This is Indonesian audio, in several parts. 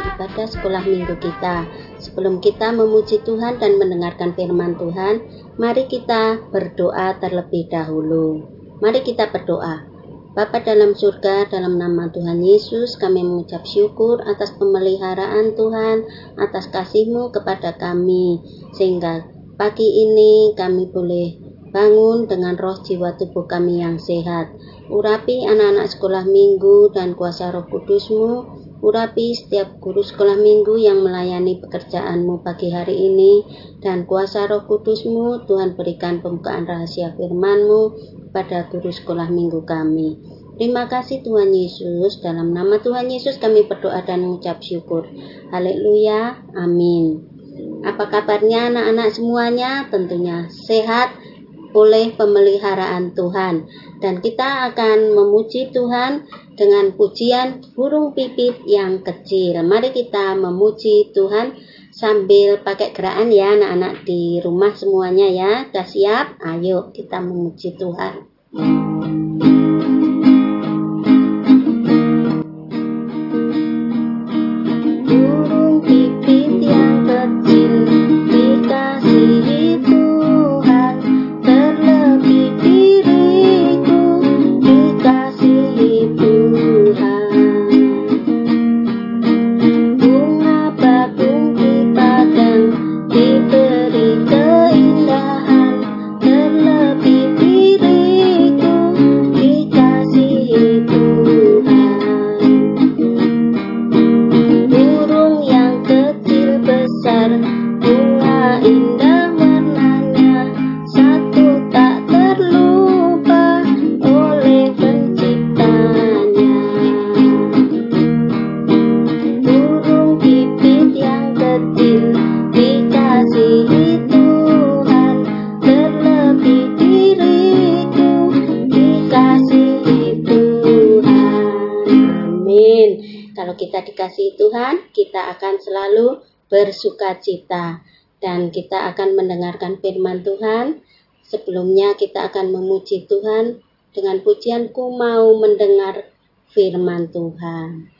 ibadah sekolah minggu kita. Sebelum kita memuji Tuhan dan mendengarkan firman Tuhan, mari kita berdoa terlebih dahulu. Mari kita berdoa. Bapa dalam surga, dalam nama Tuhan Yesus, kami mengucap syukur atas pemeliharaan Tuhan, atas kasih-Mu kepada kami, sehingga pagi ini kami boleh bangun dengan roh jiwa tubuh kami yang sehat. Urapi anak-anak sekolah minggu dan kuasa roh kudusmu, urapi setiap guru sekolah minggu yang melayani pekerjaanmu pagi hari ini, dan kuasa roh kudusmu, Tuhan berikan pembukaan rahasia firmanmu pada guru sekolah minggu kami. Terima kasih Tuhan Yesus, dalam nama Tuhan Yesus kami berdoa dan mengucap syukur. Haleluya, amin. Apa kabarnya anak-anak semuanya? Tentunya sehat oleh pemeliharaan Tuhan. Dan kita akan memuji Tuhan dengan pujian burung pipit yang kecil. Mari kita memuji Tuhan sambil pakai gerakan ya anak-anak di rumah semuanya ya. Sudah siap? Ayo kita memuji Tuhan. Bersuka cita dan kita akan mendengarkan firman Tuhan. Sebelumnya kita akan memuji Tuhan dengan pujianku mau mendengar firman Tuhan.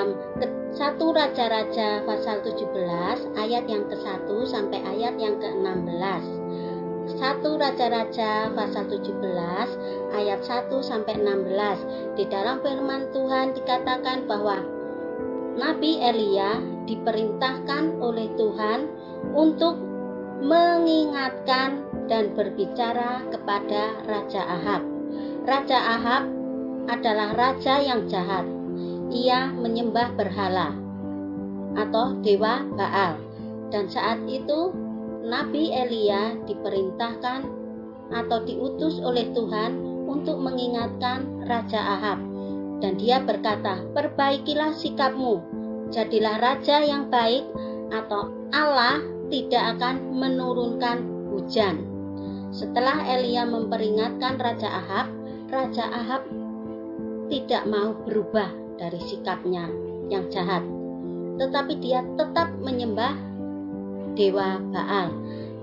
Dalam satu Raja-Raja pasal 17 ayat yang ke-1 sampai ayat yang ke-16. Satu Raja-Raja pasal 17 ayat 1 sampai 16. Di dalam firman Tuhan dikatakan bahwa Nabi Elia diperintahkan oleh Tuhan untuk mengingatkan dan berbicara kepada Raja Ahab. Raja Ahab adalah raja yang jahat ia menyembah berhala atau dewa Baal. Dan saat itu Nabi Elia diperintahkan atau diutus oleh Tuhan untuk mengingatkan Raja Ahab. Dan dia berkata, perbaikilah sikapmu, jadilah raja yang baik atau Allah tidak akan menurunkan hujan. Setelah Elia memperingatkan Raja Ahab, Raja Ahab tidak mau berubah dari sikapnya yang jahat, tetapi dia tetap menyembah dewa Baal.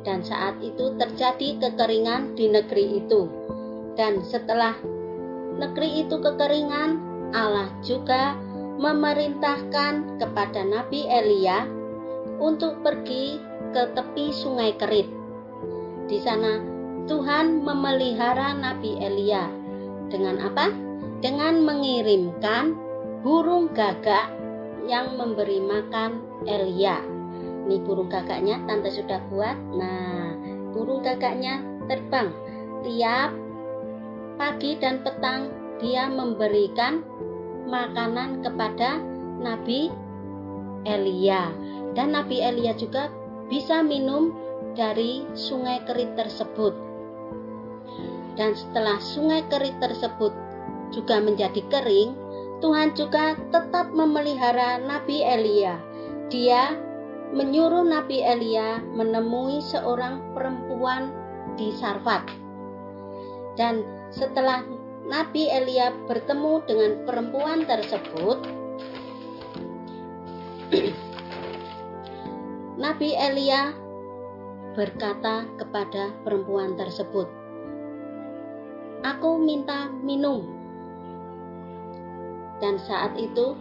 Dan saat itu terjadi kekeringan di negeri itu. Dan setelah negeri itu kekeringan, Allah juga memerintahkan kepada Nabi Elia untuk pergi ke tepi sungai Kerit. Di sana Tuhan memelihara Nabi Elia dengan apa? Dengan mengirimkan burung gagak yang memberi makan Elia. Ini burung gagaknya tante sudah buat. Nah, burung gagaknya terbang tiap pagi dan petang dia memberikan makanan kepada Nabi Elia dan Nabi Elia juga bisa minum dari sungai kerit tersebut. Dan setelah sungai kerit tersebut juga menjadi kering, Tuhan juga tetap memelihara Nabi Elia. Dia menyuruh Nabi Elia menemui seorang perempuan di Sarfat. Dan setelah Nabi Elia bertemu dengan perempuan tersebut, Nabi Elia berkata kepada perempuan tersebut, "Aku minta minum." Dan saat itu,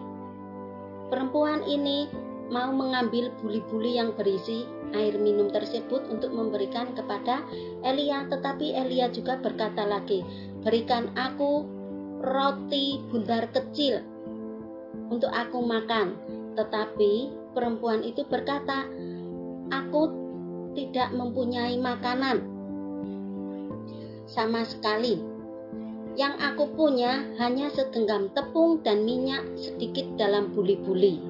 perempuan ini mau mengambil buli-buli yang berisi air minum tersebut untuk memberikan kepada Elia, tetapi Elia juga berkata lagi, "Berikan aku roti bundar kecil untuk aku makan." Tetapi perempuan itu berkata, "Aku tidak mempunyai makanan sama sekali." Yang aku punya hanya segenggam tepung dan minyak sedikit dalam buli-buli.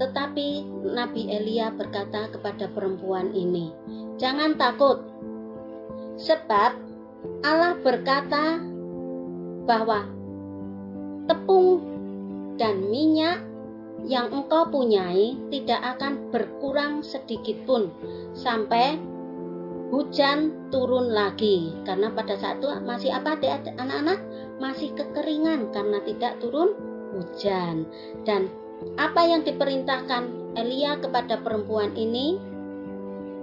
Tetapi Nabi Elia berkata kepada perempuan ini, "Jangan takut, sebab Allah berkata bahwa tepung dan minyak yang engkau punyai tidak akan berkurang sedikit pun sampai hujan turun lagi. Karena pada saat itu masih apa anak-anak? Masih kekeringan karena tidak turun hujan. Dan apa yang diperintahkan Elia kepada perempuan ini?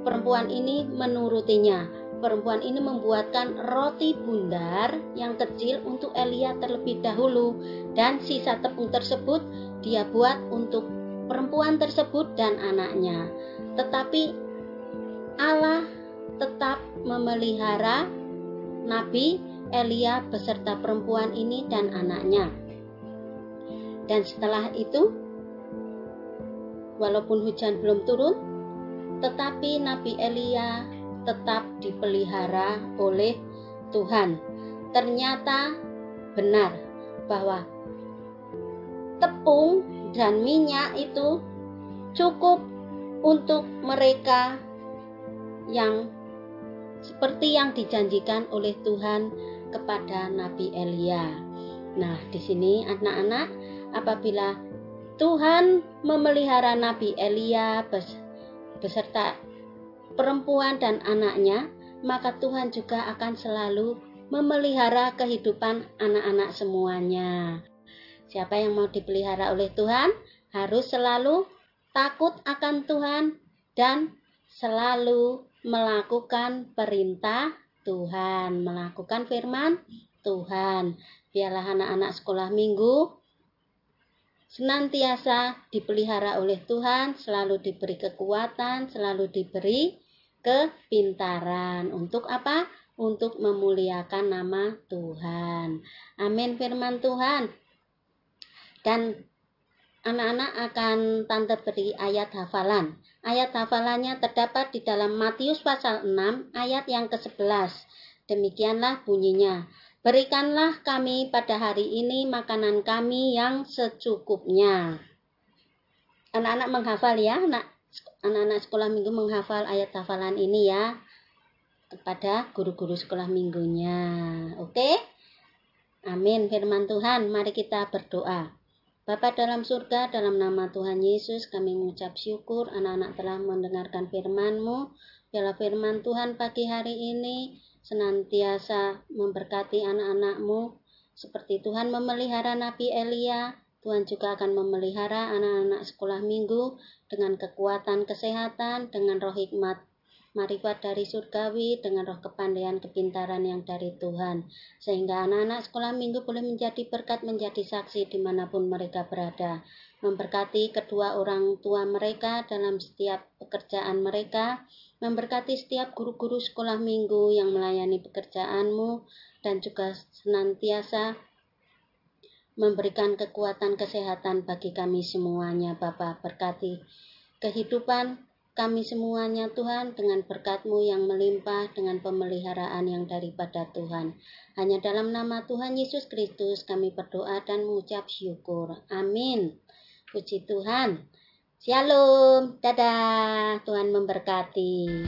Perempuan ini menurutinya. Perempuan ini membuatkan roti bundar yang kecil untuk Elia terlebih dahulu. Dan sisa tepung tersebut dia buat untuk perempuan tersebut dan anaknya. Tetapi Allah tetap memelihara Nabi Elia beserta perempuan ini dan anaknya. Dan setelah itu, walaupun hujan belum turun, tetapi Nabi Elia tetap dipelihara oleh Tuhan. Ternyata benar bahwa tepung dan minyak itu cukup untuk mereka yang seperti yang dijanjikan oleh Tuhan kepada Nabi Elia. Nah, di sini anak-anak, apabila Tuhan memelihara Nabi Elia beserta perempuan dan anaknya, maka Tuhan juga akan selalu memelihara kehidupan anak-anak semuanya. Siapa yang mau dipelihara oleh Tuhan harus selalu takut akan Tuhan dan selalu melakukan perintah Tuhan, melakukan firman Tuhan. Biarlah anak-anak sekolah minggu senantiasa dipelihara oleh Tuhan, selalu diberi kekuatan, selalu diberi kepintaran. Untuk apa? Untuk memuliakan nama Tuhan. Amin firman Tuhan. Dan anak-anak akan tante beri ayat hafalan. Ayat hafalannya terdapat di dalam Matius pasal 6 ayat yang ke-11. Demikianlah bunyinya. Berikanlah kami pada hari ini makanan kami yang secukupnya. Anak-anak menghafal ya, anak anak-anak sekolah minggu menghafal ayat hafalan ini ya kepada guru-guru sekolah minggunya. Oke? Amin firman Tuhan. Mari kita berdoa. Bapa dalam surga, dalam nama Tuhan Yesus, kami mengucap syukur anak-anak telah mendengarkan firman-Mu. Biarlah firman Tuhan pagi hari ini senantiasa memberkati anak-anakmu. Seperti Tuhan memelihara Nabi Elia, Tuhan juga akan memelihara anak-anak sekolah minggu dengan kekuatan kesehatan, dengan roh hikmat marifat dari surgawi dengan roh kepandaian kepintaran yang dari Tuhan. Sehingga anak-anak sekolah minggu boleh menjadi berkat, menjadi saksi di mana pun mereka berada. Memberkati kedua orang tua mereka dalam setiap pekerjaan mereka, memberkati setiap guru-guru sekolah minggu yang melayani pekerjaanmu, dan juga senantiasa memberikan kekuatan kesehatan bagi kami semuanya, Bapak berkati kehidupan kami semuanya Tuhan dengan berkat-Mu yang melimpah dengan pemeliharaan yang daripada Tuhan. Hanya dalam nama Tuhan Yesus Kristus kami berdoa dan mengucap syukur. Amin. Puji Tuhan. Shalom. Dadah. Tuhan memberkati.